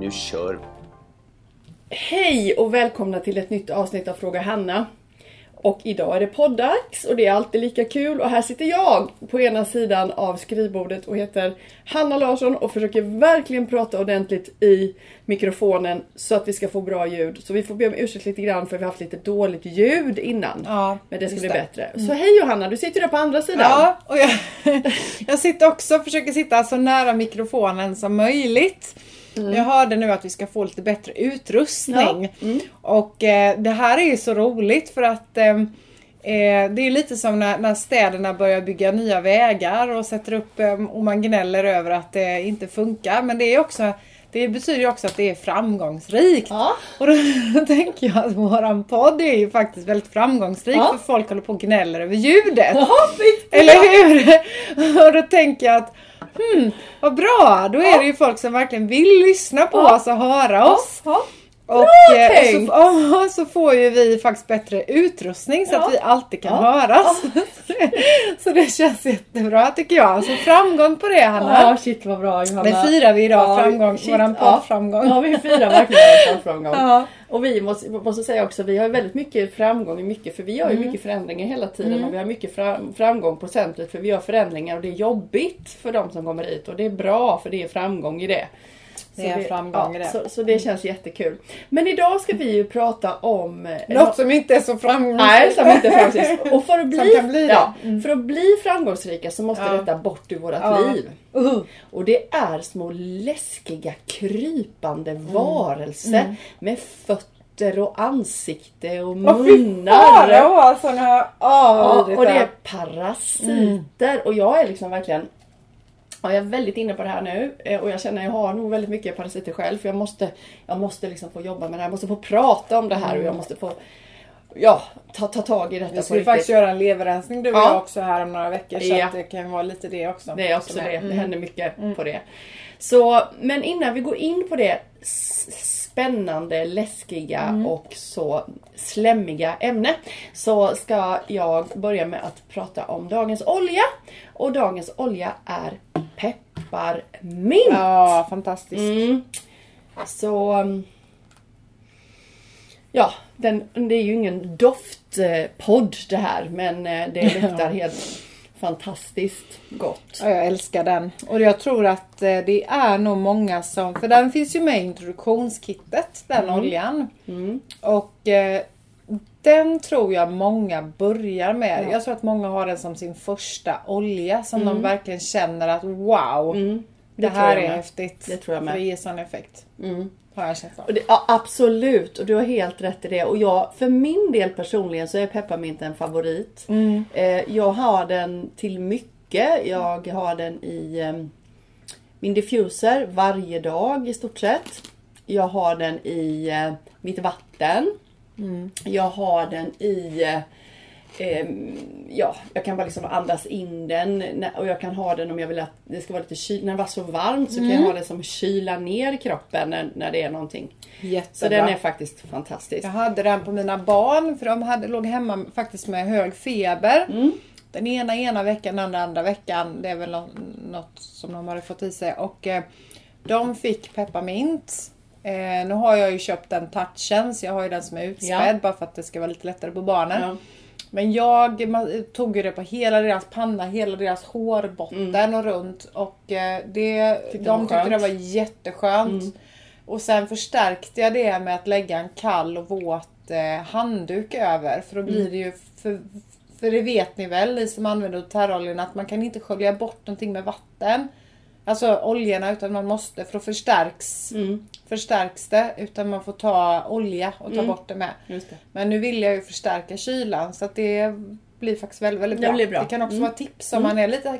Nu kör! Hej och välkomna till ett nytt avsnitt av Fråga Hanna. Och idag är det poddags och det är alltid lika kul och här sitter jag på ena sidan av skrivbordet och heter Hanna Larsson och försöker verkligen prata ordentligt i mikrofonen så att vi ska få bra ljud. Så vi får be om ursäkt lite grann för vi har haft lite dåligt ljud innan. Ja, Men det ska bli det. bättre. Så hej Johanna, du sitter där på andra sidan. Ja, och jag, jag sitter också försöker sitta så nära mikrofonen som möjligt. Jag hörde nu att vi ska få lite bättre utrustning. Och eh, det här är ju så roligt för att eh, eh, det är lite som när, när städerna börjar bygga nya vägar och sätter upp eh, och man gnäller över att det inte funkar. Men det är också det betyder ju också att det är framgångsrikt. Ja. Och då tänker jag att våran podd är ju faktiskt väldigt framgångsrik Ja. för folk håller på och gnäller över ljudet. Viktigt. Eller hur? Och då tänker jag att hmm, vad bra! Då är det ju folk som verkligen vill lyssna på oss och höra oss. Ja. Och eh, tänkt. så, ja, så får ju vi faktiskt bättre utrustning så Ja. att vi alltid kan Ja. höras. så det känns jättebra tycker jag. Så framgång på det Hanna. Ja, shit vad bra Johanna. Det firar vi idag, Ja, framgång, shit, våran ja. poddframgång. Ja, vi firar verkligen vår poddframgång. Ja. Och vi måste, måste säga också, vi har väldigt mycket framgång i mycket, för vi gör ju Mm. mycket förändringar hela tiden och vi har mycket fram, framgång på centret för vi gör förändringar och det är jobbigt för de som kommer hit och det är bra för det är framgång i det. Det är framgång i det. Så, så det känns jättekul. Men idag ska vi ju prata om eh, Något som inte är så framgångsrikt. Nej, som inte är framgångsrikt. Och för att bli, bli ja, för att bli framgångsrika så måste Ja. detta bort ur vårat Ja. liv. Uh. Och det är små läskiga krypande Mm. varelser med fötter och ansikte och Åh munnar. vad såna Ja, och det är parasiter. Och jag är liksom verkligen Ja, jag är väldigt inne på det här nu eh, och jag känner att jag har nog väldigt mycket parasiter själv för jag måste, jag måste liksom få jobba med det här, jag måste få prata om det här och jag måste få ja, ta, ta tag i detta Vi riktigt. faktiskt göra en leverrensning du och Ja. jag också här om några veckor så Ja. att det kan vara lite det också. Det är också det. Mm. Det händer mycket på det. Så, men innan vi går in på det spännande, läskiga Mm. och så slemmiga ämne så ska jag börja med att prata om dagens olja. Och dagens olja är pepparmint. Ja, fantastiskt. Mm. Så... um, Ja, den, det är ju ingen doftpodd det här men eh, det luktar helt fantastiskt gott. Ja, jag älskar den. Och jag tror att eh, det är nog många som, för den finns ju med i introduktionskittet, den oljan. Mm. Och eh, den tror jag många börjar med. Ja. Jag tror att många har den som sin första olja som de verkligen känner att wow, Mm. det, Det här är häftigt. Det tror jag med. För det ger sån effekt. Mm. Har jag känsla av. Ja, absolut, och du har helt rätt i det. Och jag, för min del personligen så är pepparmint en favorit. Mm. Eh, jag har den till mycket. Jag har den i eh, min diffuser varje dag i stort sett. Jag har den i eh, mitt vatten. Mm. Jag har den i eh, Ja, jag kan bara liksom andas in den och jag kan ha den om jag vill att det ska vara lite kyl. När det var så varmt så kan Mm. jag ha det som kyla ner kroppen när, när det är någonting. Så Jättebra. den är faktiskt fantastisk. Jag hade den på mina barn för de hade, låg hemma faktiskt med hög feber. Mm. Den ena ena veckan, den andra andra veckan. Det är väl nå- något som de hade fått i sig. Och eh, de fick pepparmint. Eh, nu har jag ju köpt den touchen så jag har ju den som är utspädd Ja. bara för att det ska vara lite lättare på barnen. Ja. Men jag tog ju det på hela deras panna, hela deras hårbotten och runt. Och eh, det, Mm. Tyckte de tyckte skönt. det var jätteskönt. Mm. Och sen förstärkte jag det med att lägga en kall och våt eh, handduk över. För då blir Mm. det ju, för, för det vet ni väl, ni som använder terroljorna, att man kan inte skölja bort någonting med vatten. Alltså oljorna utan man måste för då förstärks, Mm, förstärks det. Utan man får ta olja och ta Mm. bort det med. det. Men nu vill jag ju förstärka kylan så att det blir faktiskt väldigt, väldigt Det bra. blir bra. Det kan också Mm. vara tips om man är lite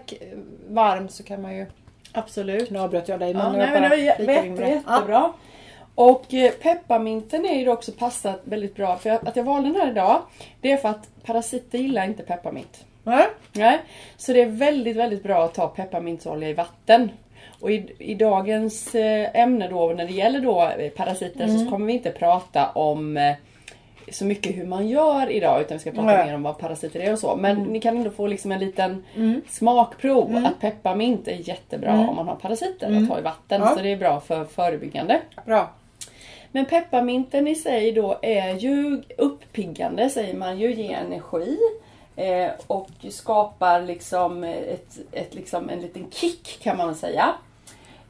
varm så kan man ju... Absolut. Nu avbröt jag dig men Ja, nu nej, jag men det var jätte, det. jättebra. Och eh, pepparminten är ju också passat väldigt bra. För att jag valde den här idag, det är för att parasiter gillar inte pepparmint. Nej. Nej. Så det är väldigt, väldigt bra att ta pepparmintsolja i vatten. Och i, i dagens eh, ämne då när det gäller då eh, parasiter Mm. så kommer vi inte prata om eh, så mycket hur man gör idag utan vi ska prata. Mm. mer om vad parasiter är och så. Men ni kan ändå få liksom en liten smakprov att pepparmint är jättebra om man har parasiter att ha i vatten. Mm. Ja. Så det är bra för förebyggande. Bra. Men pepparminten i sig då är ju uppiggande säger man ju, ger energi. Eh, och skapar liksom, ett, ett, liksom en liten kick kan man säga.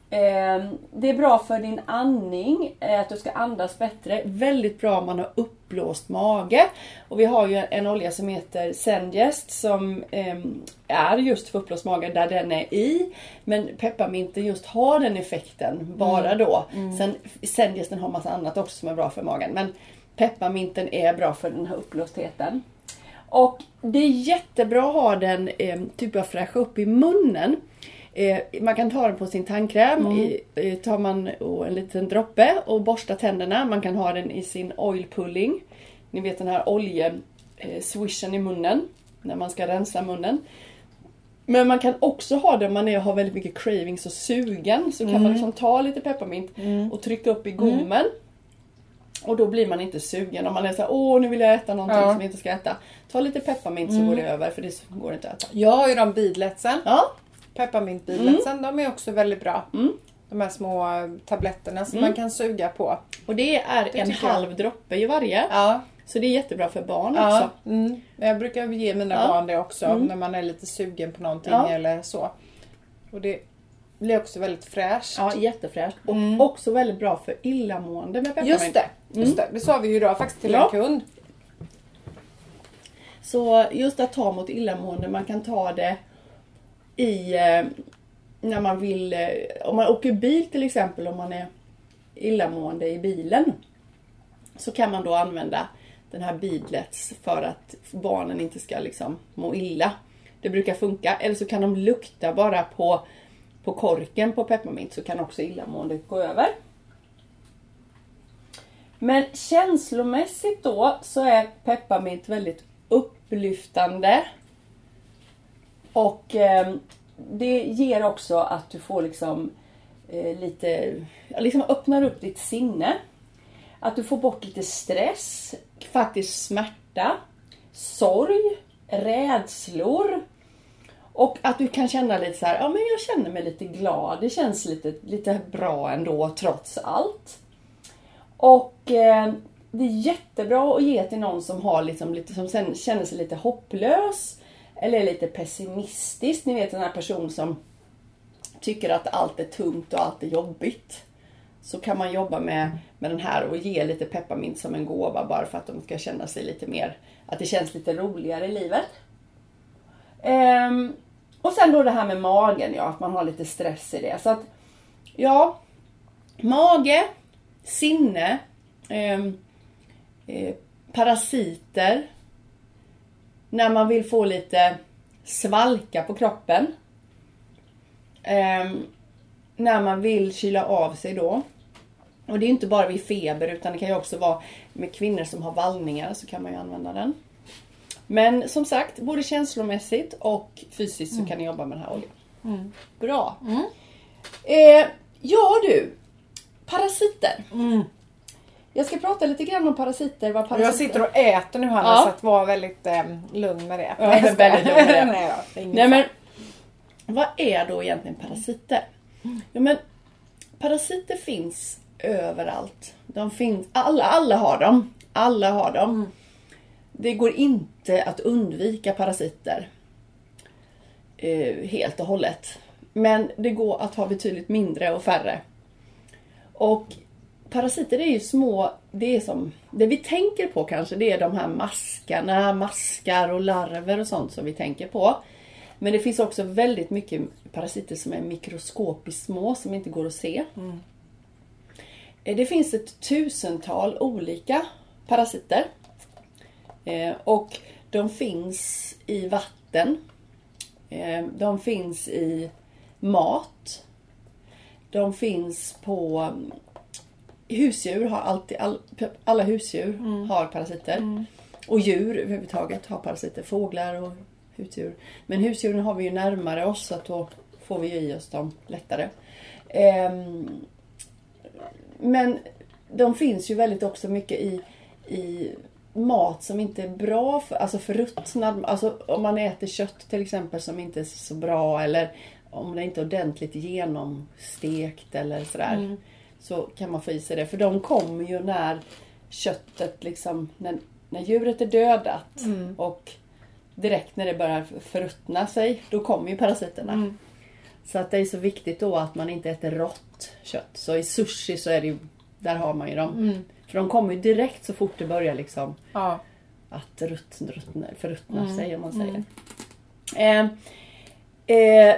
Eh, det är bra för din andning, eh, att du ska andas bättre. Väldigt bra om man har uppblåst mage. Och vi har ju en olja som heter Zengest som eh, är just för uppblåst mage där den är i. Men pepparminten just har den effekten bara då. Sen Zengesten har massa annat också som är bra för magen. Men pepparminten är bra för den här uppblåstheten. Och det är jättebra att ha den eh, typ att fräscha upp i munnen. Eh, man kan ta den på sin tandkräm. I, eh, tar man en liten droppe och borstar tänderna. Man kan ha den i sin oil pulling. Ni vet den här olje eh, i munnen. När man ska rensa munnen. Men man kan också ha det om man är, har väldigt mycket cravings och sugen. Så kan man liksom ta lite pepparmint och trycka upp i gommen. Och då blir man inte sugen. Om man är såhär, åh nu vill jag äta någonting Ja. som jag inte ska äta. Ta lite pepparmint så går det över för det går inte att äta. Jag har ju de beadletsen. Ja, Pepparmintbeadletsen. De är också väldigt bra. Mm. De här små eh, tabletterna som man kan suga på. och det är en tycker jag. halv droppe i varje. Ja. Så det är jättebra för barn Ja, också. mm. Jag brukar ge mina barn det också Mm. när man är lite sugen på någonting eller så. Och det blir också väldigt fräscht. Ja, jättefräscht. Och Mm. också väldigt bra för illamående med pepparmint. Just det, just det. Det sa vi ju idag faktiskt till Ja. en kund. Så just att ta mot illamående, man kan ta det i eh, när man vill, eh, om man åker bil till exempel, om man är illamående i bilen. Så kan man då använda den här Beadlets för att barnen inte ska liksom må illa. Det brukar funka. Eller så kan de lukta bara på, på korken på pepparmint så kan också illamåendet gå över. Men känslomässigt då så är pepparmint väldigt upplyftande. Och eh, det ger också att du får liksom eh, lite, liksom öppnar upp ditt sinne. Att du får bort lite stress, faktiskt smärta, sorg, rädslor. Och att du kan känna lite så här, ja men jag känner mig lite glad, det känns lite, lite bra ändå trots allt. Och eh, det är jättebra att ge till någon som, har liksom lite, som sen känner sig lite hopplös. Eller lite pessimistisk. Ni vet den här personen som tycker att allt är tungt och allt är jobbigt. Så kan man jobba med, med den här och ge lite pepparmint som en gåva bara för att de ska känna sig lite mer, att det känns lite roligare i livet. Um, och sen då det här med magen, ja, att man har lite stress i det. Så att, ja, mage, sinne, eh, eh, parasiter, när man vill få lite svalka på kroppen. Eh, när man vill kyla av sig då. Och det är inte bara vid feber utan det kan ju också vara med kvinnor som har vallningar så kan man ju använda den. Men som sagt, både känslomässigt och fysiskt så kan ni jobba med den här oljan. Bra. Eh, ja du, parasiter. Jag ska prata lite grann om parasiter. Vad parasiter Jag sitter och äter nu Hanna Ja. så att var väldigt eh, lugn med det. Ja, väldigt lugn med det. Nej, det Nej men, vad är då egentligen parasiter? Ja, men, parasiter finns överallt. De finns, alla, alla har dem. Alla har dem. Det går inte att undvika parasiter eh, helt och hållet. Men det går att ha betydligt mindre och färre. Och parasiter är ju små, det är som, det vi tänker på kanske det är de här maskarna, maskar och larver och sånt som vi tänker på. Men det finns också väldigt mycket parasiter som är mikroskopiskt små som inte går att se. Eh, Det finns ett tusental olika parasiter. Eh, Och de finns i vatten. Eh, De finns i mat. De finns på husdjur har alltid, all, alla husdjur har parasiter. Och djur överhuvudtaget har parasiter. Fåglar och husdjur. Men husdjuren har vi ju närmare oss så att då får vi ju i oss dem lättare. Ehm, men de finns ju väldigt också mycket i, i mat som inte är bra för, alltså förruttnad, alltså om man äter kött till exempel som inte är så bra eller om det inte är ordentligt genomstekt eller sådär. Så kan man få i sig det. För de kommer ju när köttet liksom, när, när djuret är dödat och direkt när det börjar förruttna sig, då kommer ju parasiterna. Så att det är så viktigt då att man inte äter rått kött. Så i sushi så är det ju, där har man ju dem. För de kommer ju direkt så fort det börjar liksom Ja. att ruttna, ruttna, förruttna sig om man säger. Eh, eh,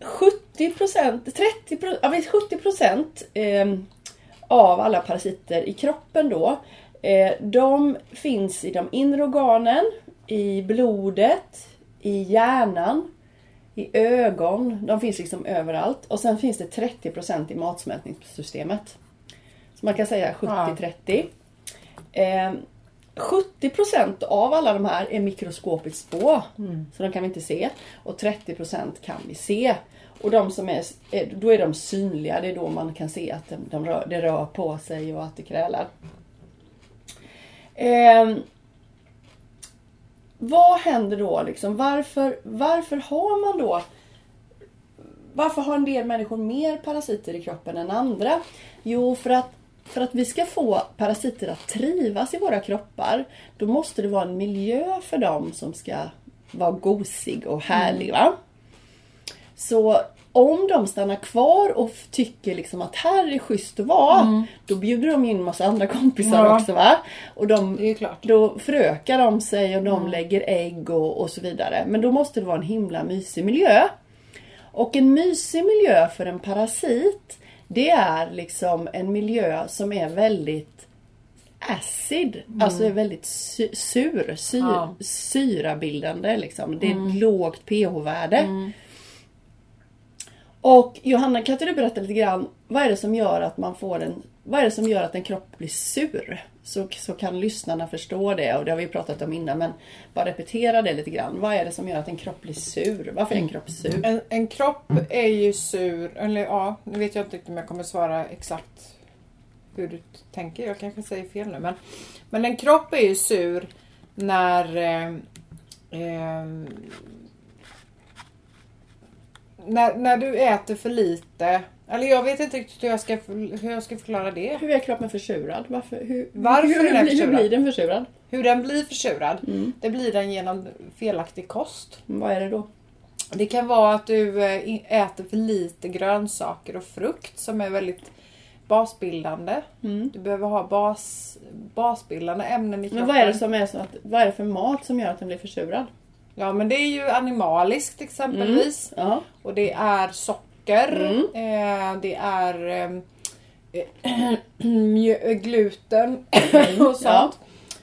70 procent, 30 procent, ja, visst, 70 procent eh, av alla parasiter i kroppen då. Eh, de finns i de inre organen, i blodet, i hjärnan, i ögon. De finns liksom överallt. Och sen finns det 30 procent i matsmältningssystemet. Så man kan säga 70-30. Eh, 70% av alla de här är mikroskopiskt små. Så de kan vi inte se. Och 30% kan vi se. Och de som är, är- då är de synliga. Det är då man kan se att de, de rör, det rör på sig och att det krälar. Ehm, vad händer då liksom? Varför, varför har man då varför har en del människor mer parasiter i kroppen än andra? Jo, för att, för att vi ska få parasiter att trivas i våra kroppar, då måste det vara en miljö för dem som ska vara gosig och härlig. Va? Så om de stannar kvar och tycker liksom att här är schysst att vara, då bjuder de in massa andra kompisar Ja. också. va? Och de, då förökar de sig och de lägger ägg och, och så vidare. Men då måste det vara en himla mysig miljö. Och en mysig miljö för en parasit, det är liksom en miljö som är väldigt acid, alltså är väldigt sy- sur, sy- Ja. syrabildande liksom. Det är ett lågt pH-värde. Och Johanna, kan inte du berätta lite grann, vad är det som gör att man får en, vad är det som gör att en kropp blir sur? Så, så kan lyssnarna förstå det och det har vi pratat om innan men bara repetera det lite grann. Vad är det som gör att en kropp blir sur? Varför är en kropp sur? En, en kropp är ju sur, eller ja, nu vet jag inte riktigt om jag kommer svara exakt hur du tänker. Jag kanske säger fel nu. Men, men en kropp är ju sur när eh, eh, när, när du äter för lite. Eller jag vet inte riktigt hur jag ska, hur jag ska förklara det. Hur är kroppen försurad? Varför, hur, Varför hur, är den blir, hur försurad? blir den försurad? Hur den blir försurad. Det blir den genom felaktig kost. Vad är det då? Det kan vara att du eh, äter för lite grönsaker och frukt som är väldigt basbildande. Mm. Du behöver ha bas, basbildande ämnen i kroppen. Men vad är det som är så att, vad är det för mat som gör att den blir försurad? Ja men det är ju animaliskt exempelvis. Ja. Och det är socker. Mm. Eh, det är eh, gluten och sånt. Ja.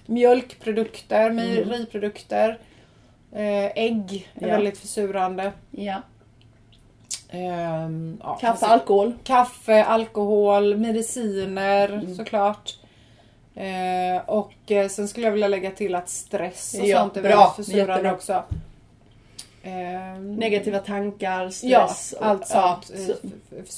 Mjölkprodukter, mejeriprodukter. Eh, ägg är Ja. väldigt försurande. ja. Ehm, ja, Kaffe, alltså- alkohol. Kaffe, alkohol, mediciner Mm. såklart. Eh, och eh, sen skulle jag vilja lägga till att stress och Ja, sånt är bra. väldigt försurande också. Ehm, Negativa tankar, Ja, stress. och- allt ja, sånt.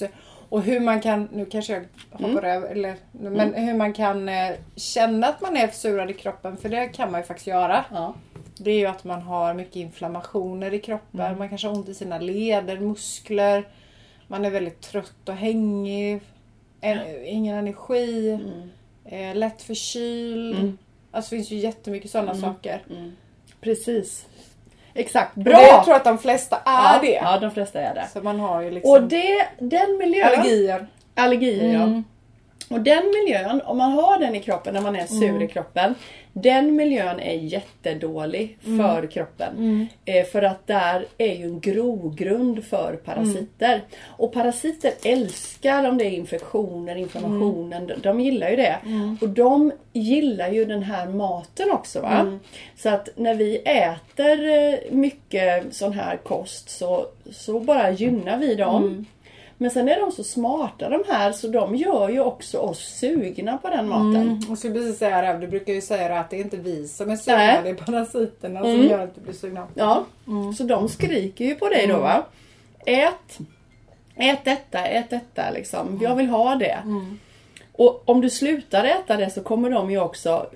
f- Och hur man kan, nu kanske jag hoppar Mm. över, eller, men hur man kan eh, känna att man är försurad i kroppen, för det kan man ju faktiskt göra. ja. Det är ju att man har mycket inflammationer i kroppen. Mm. Man kanske har ont i sina leder, muskler. Man är väldigt trött och hängig. En, ingen energi. Eh, lätt förkyld. Mm. Alltså det finns ju jättemycket sådana saker. Precis. Exakt. Bra! det, jag tror att de flesta är ja, det. Ja, de flesta är det. Så man har ju liksom Och det, den miljön... allergier. Allergier, ja. Mm. Och den miljön, om man har den i kroppen när man är sur Mm. i kroppen. Den miljön är jättedålig Mm. för kroppen. Eh, för att där är ju en grogrund för parasiter. Mm. Och parasiter älskar om det är infektioner, inflammationen. De, de gillar ju det. Mm. Och de gillar ju den här maten också. Va? Mm. Så att när vi äter eh, mycket sån här kost så, så bara gynnar vi dem. Mm. Men sen är de så smarta de här så de gör ju också oss sugna på den maten. Mm. Jag skulle precis säga det. Du brukar ju säga att det är inte vi som är sugna. Nej. Det är parasiterna Mm. som gör att du blir sugna. Ja, så de skriker ju på dig då va. Ät, ät detta, ät detta liksom. Jag vill ha det. Och om du slutar äta det så kommer de ju också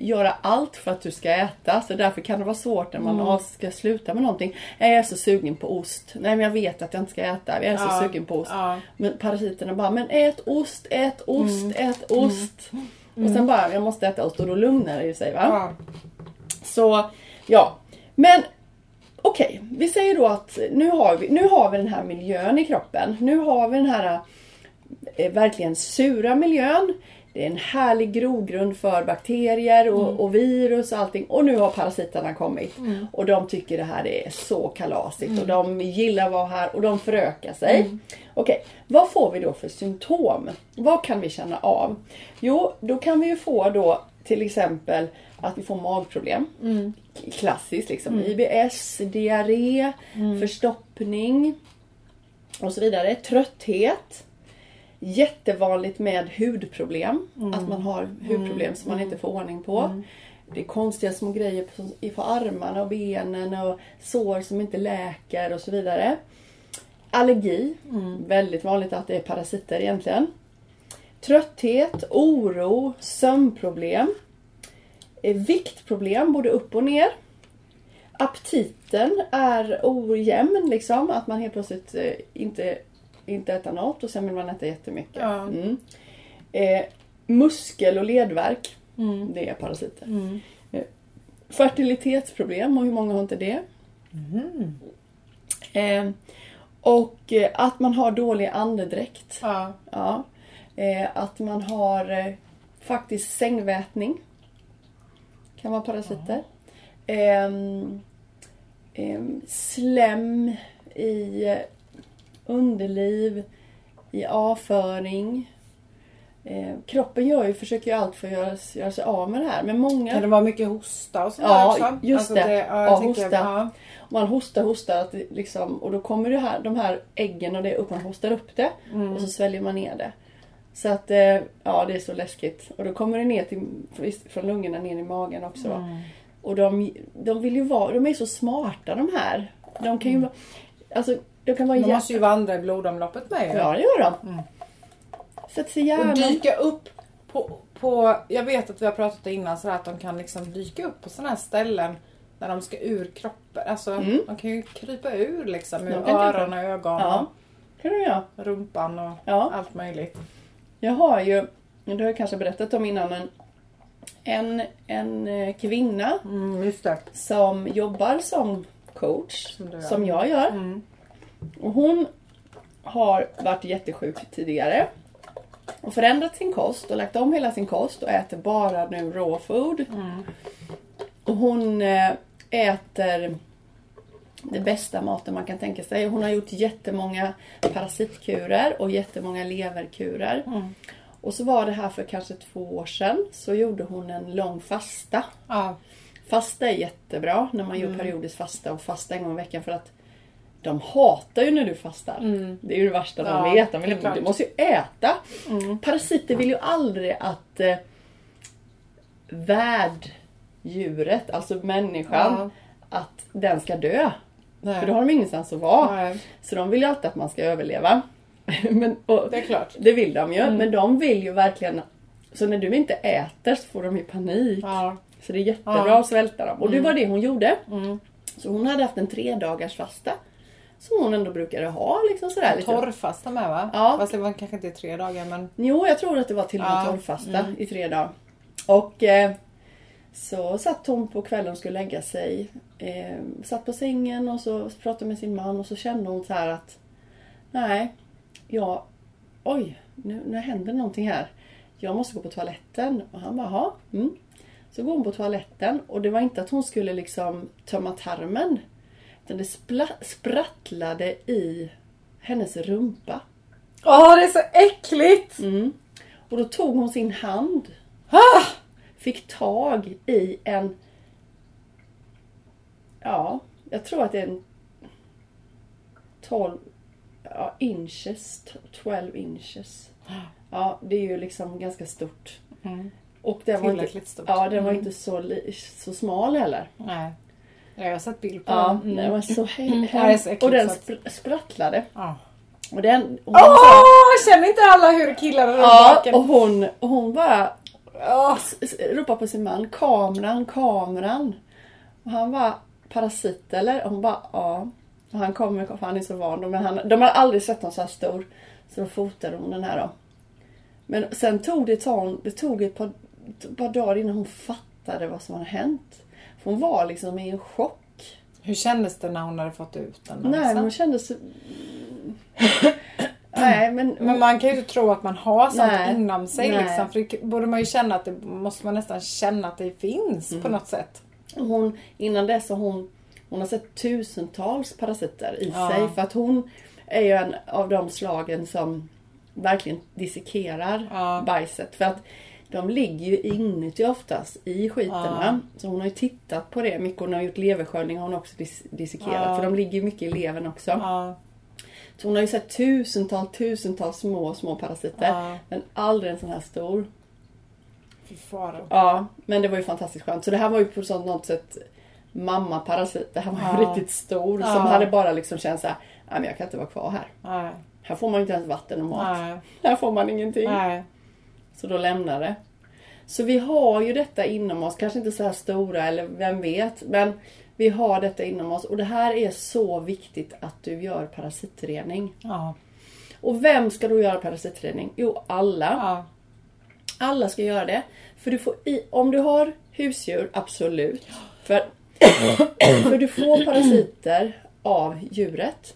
göra allt för att du ska äta. Så därför kan det vara svårt när man mm. ska sluta med någonting. Jag är så sugen på ost. Nej men jag vet att jag inte ska äta. Jag är så Ja, sugen på ost. ja. Men parasiterna bara, men ät ost, ät ost, ät ost. Och sen bara, jag måste äta ost och då lugnar det ju sig va. Ja. Så ja, men okej, vi säger då att nu har, vi, nu har vi den här miljön i kroppen. Nu har vi den här eh, verkligen sura miljön. Det är en härlig grogrund för bakterier och, och virus och allting. Och nu har parasiterna kommit. Och de tycker det här är så kalasigt och de gillar att vara här och de förökar sig. Okej, vad får vi då för symptom? Vad kan vi känna av? Jo, då kan vi ju få då till exempel att vi får magproblem. Klassiskt liksom. IBS, diarré, förstoppning och så vidare. Trötthet. Jättevanligt med hudproblem. Att man har hudproblem som man inte får ordning på. Det är konstiga små grejer på, på armarna och benen och sår som inte läker och så vidare. Allergi. Väldigt vanligt att det är parasiter egentligen. Trötthet, oro, sömnproblem. Eh, Viktproblem både upp och ner. Aptiten är ojämn liksom. Att man helt plötsligt eh, inte, inte äter något och sen vill man äta jättemycket. Ja. Mm. Eh, muskel och ledvärk. Det är parasiter. Eh, fertilitetsproblem och hur många har inte det? Eh, och eh, att man har dålig andedräkt. Ja. Ja. Eh, att man har eh, faktiskt sängvätning. Kan vara parasiter. Ehm, ehm, slem i underliv, i avföring. Eh, kroppen gör ju, försöker ju allt för att göra, göra sig av med det här. Men många... Kan det vara mycket hosta och sånt Ja, också? just det. ja, Ja, jag tänker- hosta. Ja. Man hostar, hostar att det liksom, och då kommer det här, de här äggen och det upp, man hostar upp det och så sväljer man ner det. Så att, eh, ja det är så läskigt. Och då kommer det ner till, från lungorna ner i magen också. va. Och de, de vill ju vara, de är så smarta de här. De kan ju vara, alltså de kan vara De måste ju vandra i blodomloppet med. Ja det gör de. Sätter sig gärna... Och dyka upp på, på, jag vet att vi har pratat innan så att de kan liksom dyka upp på sådana här ställen när de ska ur kroppen. Alltså de kan ju krypa ur liksom ur Mm. Öron och ögon Ja, kan du göra. rumpan och Ja. allt möjligt. Jag har ju, det har jag kanske berättat om innan, men en, en eh, kvinna Mm, som jobbar som coach, Som som, jag gör. Mm. Och hon har varit jättesjuk tidigare. Och förändrat sin kost och lagt om hela sin kost och äter bara nu raw food. Och hon eh, äter det bästa maten man kan tänka sig. Hon har gjort jättemånga parasitkurer och jättemånga leverkurer. Och så var det här för kanske två år sedan så gjorde hon en lång fasta. Ja. Fasta är jättebra när man gör periodisk fasta och fasta en gång i veckan för att de hatar ju när du fastar. Det är ju det värsta de Ja, vet. De vill, du måste ju äta. Parasiter vill ju aldrig att eh, värddjuret, alltså människan, att den ska dö. Nej. För då har de ingenstans att vara. Nej. Så de vill ju alltid att man ska överleva. men, och, Det är klart. det vill de ju. Men de vill ju verkligen... Så när du inte äter så får de ju panik. Ja. Så det är jättebra Ja. Mm. att svälta dem. Och det var det hon gjorde. Så hon hade haft en tre dagars fasta. Som hon ändå brukade ha. Liksom sådär, lite. Torrfasta med va? Ja. Fast det var kanske inte tre dagar men Jo, jag tror att det var till och med Ja, Mm. torrfasta i tre dagar. Och eh, så satt hon på kvällen och skulle lägga sig. Eh, satt på sängen och så pratade med sin man och så kände hon så här att Nej, ja, oj, nu, nu händer någonting här. Jag måste gå på toaletten. Och han bara, "Jaha, mm. Så går hon på toaletten och det var inte att hon skulle liksom tömma tarmen. Utan det sprattlade i hennes rumpa. Åh det är så äckligt! Mm. Och då tog hon sin hand, Ah! fick tag i en... Ja, jag tror att det är en 12... ja, inches, 12 inches. Ja, det är ju liksom ganska stort. Mm. Och den var inte, stort. ja, den var Mm. inte så, så smal heller. Nej. Jag har sett bild på Ja, den. den var så he- Mm. Ja, så Och den så spr- sprattlade. Ja. Och den... Åh! hon, sa- känner inte alla hur killar runt ja, baken? och hon, hon bara s- ropade på sin man. Kameran, kameran. Och han var parasit eller? Och hon bara ja. Och han kommer, för han är så van. Men han, de har aldrig sett någon så här stor. Så då fotade hon den här då. Men sen tog det, ett det tog ett par, ett par dagar innan hon fattade vad som hade hänt. Hon var liksom i en chock. Hur kändes det när hon hade fått ut den? Nej, men hon kände sig... Nej, men... Men man kan ju inte tro att man har sånt Nej. inom sig. Nej. Liksom, för det borde man ju känna att det måste man nästan känna att det finns Mm. på något sätt. Hon, innan dess har hon, hon har sett tusentals parasiter i Ja. sig. För att hon är ju en av de slagen som verkligen dissekerar Ja. bajset. För att de ligger ju inuti oftast i skiterna. Så hon har ju tittat på det mycket. Hon har gjort leversköljning har hon också dis- dissekerat. Ja. För de ligger ju mycket i levern också. Ja. Så hon har ju sett tusentals, tusentals små, små parasiter. Ja. Men aldrig en sån här stor. Fy faro. Ja, men det var ju fantastiskt skönt. Så det här var ju på sånt något sätt mamma-parasit. Det här var ju Ja. riktigt stor. Ja. Som hade bara liksom känt såhär, nej men jag kan inte vara kvar här. Här får man inte ens vatten och mat. Här får man ingenting. Så då lämnar det. Så vi har ju detta inom oss, kanske inte så här stora eller vem vet. Men vi har detta inom oss och det här är så viktigt att du gör parasitrening. Ja. Och vem ska då göra parasitrening? Jo, alla. Ja. Alla ska göra det. För du får i, om du har husdjur, absolut. För, för du får parasiter av djuret.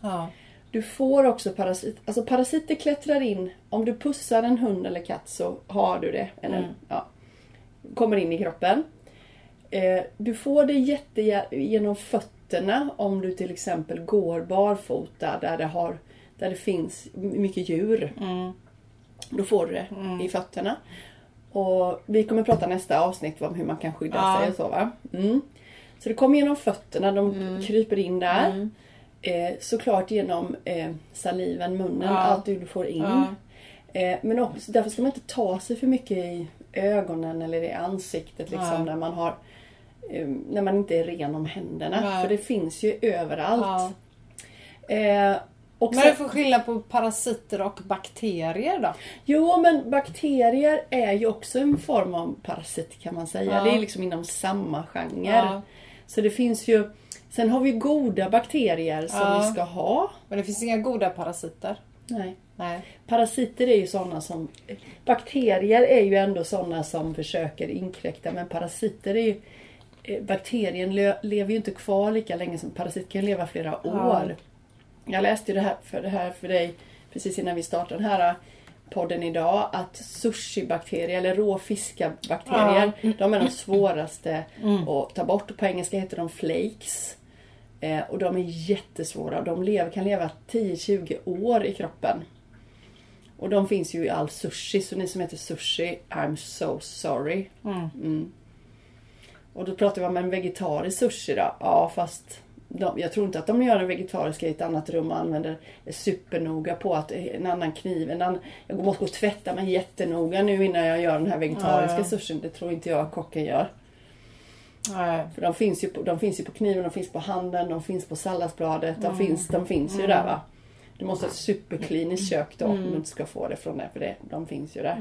Ja. Du får också parasiter, alltså parasiter klättrar in, om du pussar en hund eller katt så har du det. Eller, Mm. ja, kommer in i kroppen. Eh, du får det jätte genom fötterna om du till exempel går barfota där det, har, där det finns mycket djur. Mm. Då får du det i fötterna. Och vi kommer prata nästa avsnitt om hur man kan skydda Ja. sig och så va. Mm. Så det kommer genom fötterna, de Mm. kryper in där. Eh, såklart genom eh, saliven, munnen, Ja. allt du får in. Ja. Eh, men också, därför ska man inte ta sig för mycket i ögonen eller i ansiktet liksom, Nej. när man har eh, när man inte är ren om händerna. För det finns ju överallt. Ja. Eh, och Men sen- är det för skillnad på parasiter och bakterier då? Jo, men bakterier är ju också en form av parasit kan man säga. Ja. Det är liksom inom samma genre. Ja. Så det finns ju... Sen har vi goda bakterier som Ja. vi ska ha. Men det finns inga goda parasiter? Nej. Nej. Parasiter är ju sådana som... Bakterier är ju ändå sådana som försöker inkräkta men parasiter är ju... eh, Bakterien le- lever ju inte kvar lika länge som parasit kan leva flera Ja. år. Jag läste ju det här för, det här för dig precis innan vi startade den här podden idag att sushibakterier eller råfiskabakterier de är de svåraste att ta bort. På engelska heter de flakes. Eh, och de är jättesvåra. De lever, kan leva 10-20 år i kroppen. Och de finns ju i all sushi, så ni som äter sushi, I'm so sorry. Mm. Och då pratar vi om en vegetarisk sushi då. Ja fast de, jag tror inte att de gör en vegetarisk i ett annat rum och använder supernoga på att en annan kniv, en annan, jag måste gå och tvätta mig jättenoga nu innan jag gör den här vegetariska ja. sushin. Det tror inte jag att kocken gör. Nej. För de finns, ju på, de finns ju på kniven, de finns på handen, de finns på salladsbladet. Mm. De, finns, de finns ju där va. Du måste ha ett superkliniskt kök då om du inte ska få det från det. För det, de finns ju där.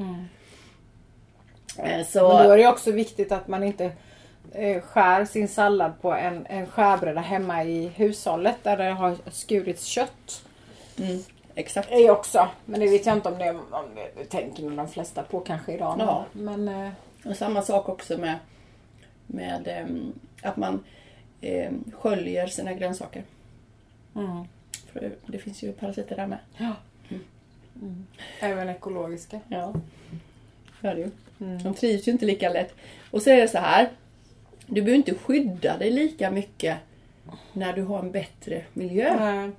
Eh, Men Så, då är det också viktigt att man inte eh, skär sin sallad på en, en skärbräda hemma i hushållet där det har skurits kött. mm, exakt. är också. Men det vet jag inte om det, om det tänker de flesta på kanske idag. Ja. Men eh, Och samma sak också med, med ehm, att man eh, sköljer sina grönsaker. mm. För det, finns ju parasiter där med. ja. Mm. Även ekologiska. Ja, det är det ju. Mm. De trivs ju inte lika lätt. Och så är det så här. Du behöver inte skydda dig lika mycket när du har en bättre miljö. Nej.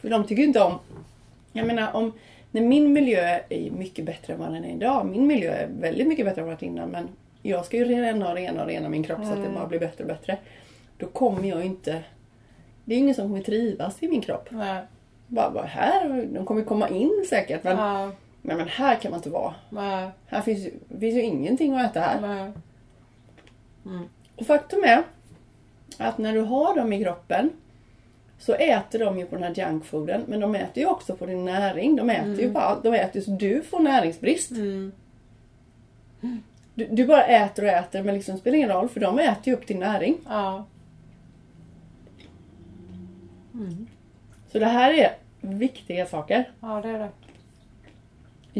För de tycker inte om... Jag menar om... När min miljö är mycket bättre än vad den är idag. Min miljö är väldigt mycket bättre än vad den var innan. Men jag ska ju rena och rena och rena min kropp så att det bara blir bättre och bättre. Då kommer jag inte Det är ju ingen som kommer trivas i min kropp. Nej. Bara, bara här, de kommer komma in säkert men, Ja. men, men här kan man inte vara. Nej. Här finns, finns ju ingenting att äta här. Nej. Och faktum är att när du har dem i kroppen så äter de ju på den här junkfooden men de äter ju också på din näring. De äter ju på allt. De äter ju så du får näringsbrist. Mm. Du, du bara äter och äter men liksom spelar ingen roll för de äter ju upp din näring. Ja. Så det här är viktiga saker. ja, det är det.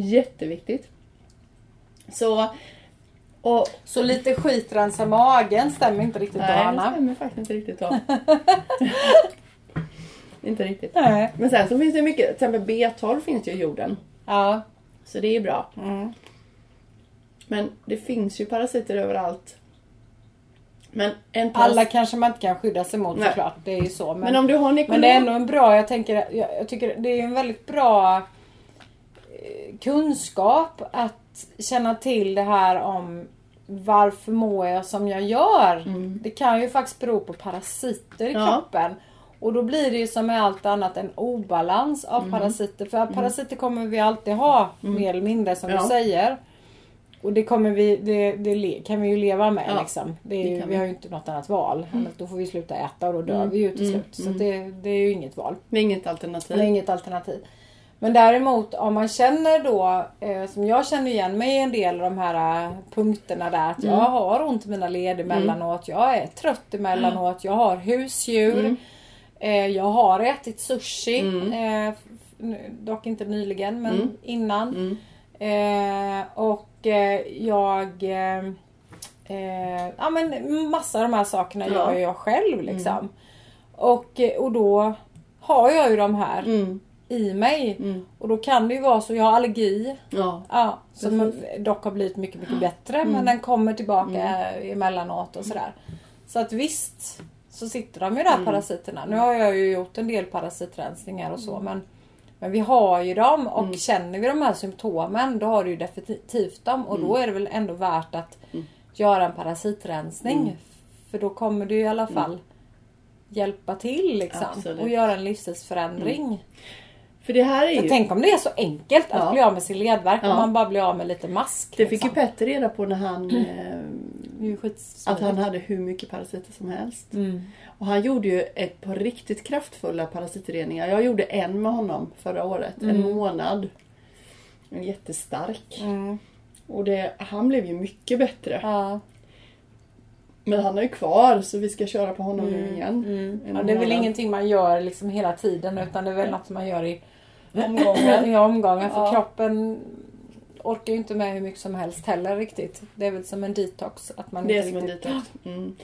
Jätteviktigt. Så... Och, Så lite skit rensar magen stämmer inte riktigt då nej, det stämmer faktiskt inte riktigt då. inte riktigt. Nej. Men sen så finns det mycket, till exempel B12 finns ju i jorden. Ja. Så det är bra. Mm. Men det finns ju parasiter överallt. Men en paras- Alla kanske man inte kan skydda sig mot Nej. såklart. Det är ju så. Men, Men om du har men Nicolon... det är ändå en bra, jag tänker, jag, jag tycker det är en väldigt bra eh, kunskap att känna till det här om varför mår jag som jag gör. Det kan ju faktiskt bero på parasiter i Mm. Ja. kroppen. Och då blir det ju som med allt annat en obalans av Mm. parasiter. För att parasiter kommer vi alltid ha mer eller mindre som Ja. du säger. Och det kommer vi, det, det kan vi ju leva med Ja, liksom. Det är det vi vi. har ju inte något annat val. Annars Då får vi sluta äta och då dör Mm, vi ju till mm, slut. Så att det, det är ju inget val. Det är inget Det är alternativ. inget alternativ. Men däremot om man känner då, eh, som jag känner igen mig i en del av de här eh, punkterna där. Att jag Mm. har ont i mina led emellanåt. Jag är trött emellanåt. Jag har husdjur. Mm. Eh, jag har ätit sushi. Mm. Eh, dock inte nyligen men Mm. innan. Mm. Eh, och jag... Ja men massa av de här sakerna Ja. gör jag själv liksom. Och, och då har jag ju de här Mm. i mig. Mm. Och då kan det ju vara så, jag har allergi. Ja. Ja, som Precis. dock har blivit mycket, mycket bättre. Mm. Men den kommer tillbaka emellanåt och sådär. Så att visst så sitter de ju Mm. där parasiterna. Nu har jag ju gjort en del parasitrensningar och så Mm. men men vi har ju dem och känner vi de här symptomen då har du ju definitivt dem och Mm. då är det väl ändå värt att göra en parasitrensning. Mm. För då kommer du i alla fall hjälpa till liksom. Absolut. Och göra en livsstilsförändring. För det här är ju... tänk om det är så enkelt att Ja. bli av med sin ledvärk Ja. om man bara blir av med lite mask. Det fick liksom. ju Petter reda på när han... Eh, ju skitsmidigt. att han hade hur mycket parasiter som helst. Mm. Och han gjorde ju ett par riktigt kraftfulla parasitreningar. Jag gjorde en med honom förra året. En månad. En jättestark. Mm. Och det, han blev ju mycket bättre. Ja. Men han är ju kvar så vi ska köra på honom nu igen. Mm. Ja, det är väl ingenting man gör liksom hela tiden utan det är väl något som man gör i Omgångar. i omgångar för Ja. kroppen orkar ju inte med hur mycket som helst heller riktigt. Det är väl som en detox. Att man Det är som en detox. Mm.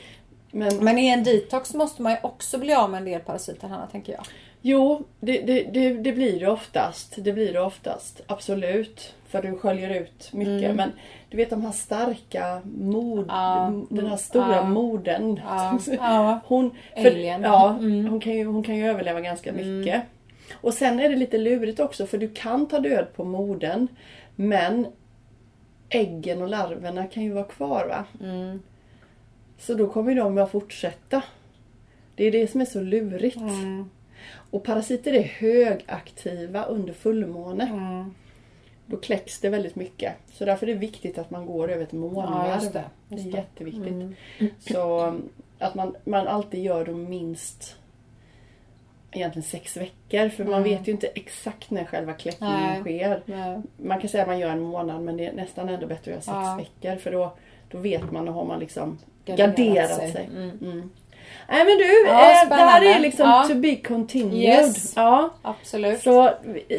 Men Men i en detox måste man ju också bli av med en del parasiter Hanna, tänker jag. jo, det, det, det, det blir det oftast. Det blir det oftast. Absolut. För du sköljer ut mycket. Mm. Men du vet de här starka mod, Ja. den här stora Ja. moden. Ja. ja. Hon, för, Alien. ja, Mm. hon, kan ju, hon kan ju överleva ganska mycket. Och sen är det lite lurigt också för du kan ta död på moden. Men äggen och larverna kan ju vara kvar va. Mm. Så då kommer de att fortsätta. Det är det som är så lurigt. Mm. Och parasiter är högaktiva under fullmåne. Mm. Då kläcks det väldigt mycket. Så därför är det viktigt att man går över ett månvarv. Ja, just det. det. Är jätteviktigt. Mm. Så att man, man alltid gör dem minst egentligen sex veckor. För man Mm. vet ju inte exakt när själva kläckningen Nej. sker. Nej. Man kan säga att man gör en månad men det är nästan ändå bättre att göra sex Ja. veckor. För då, då vet man och har man liksom Garderat garderat, sig. sig. Mm. Mm. Nej men du, Ja, eh, det här är liksom Ja. to be continued. Yes. Ja. Absolut. Så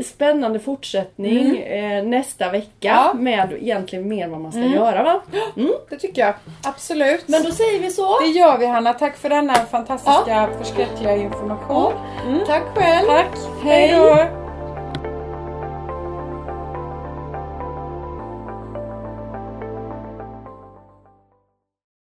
spännande fortsättning eh, nästa vecka Mm. Ja. med egentligen mer vad man ska göra va? Mm. Det tycker jag. Absolut. Men då säger vi så. Det gör vi Hanna. Tack för denna fantastiska förskräckliga information. Tack själv. Tack. Hej. Hej då.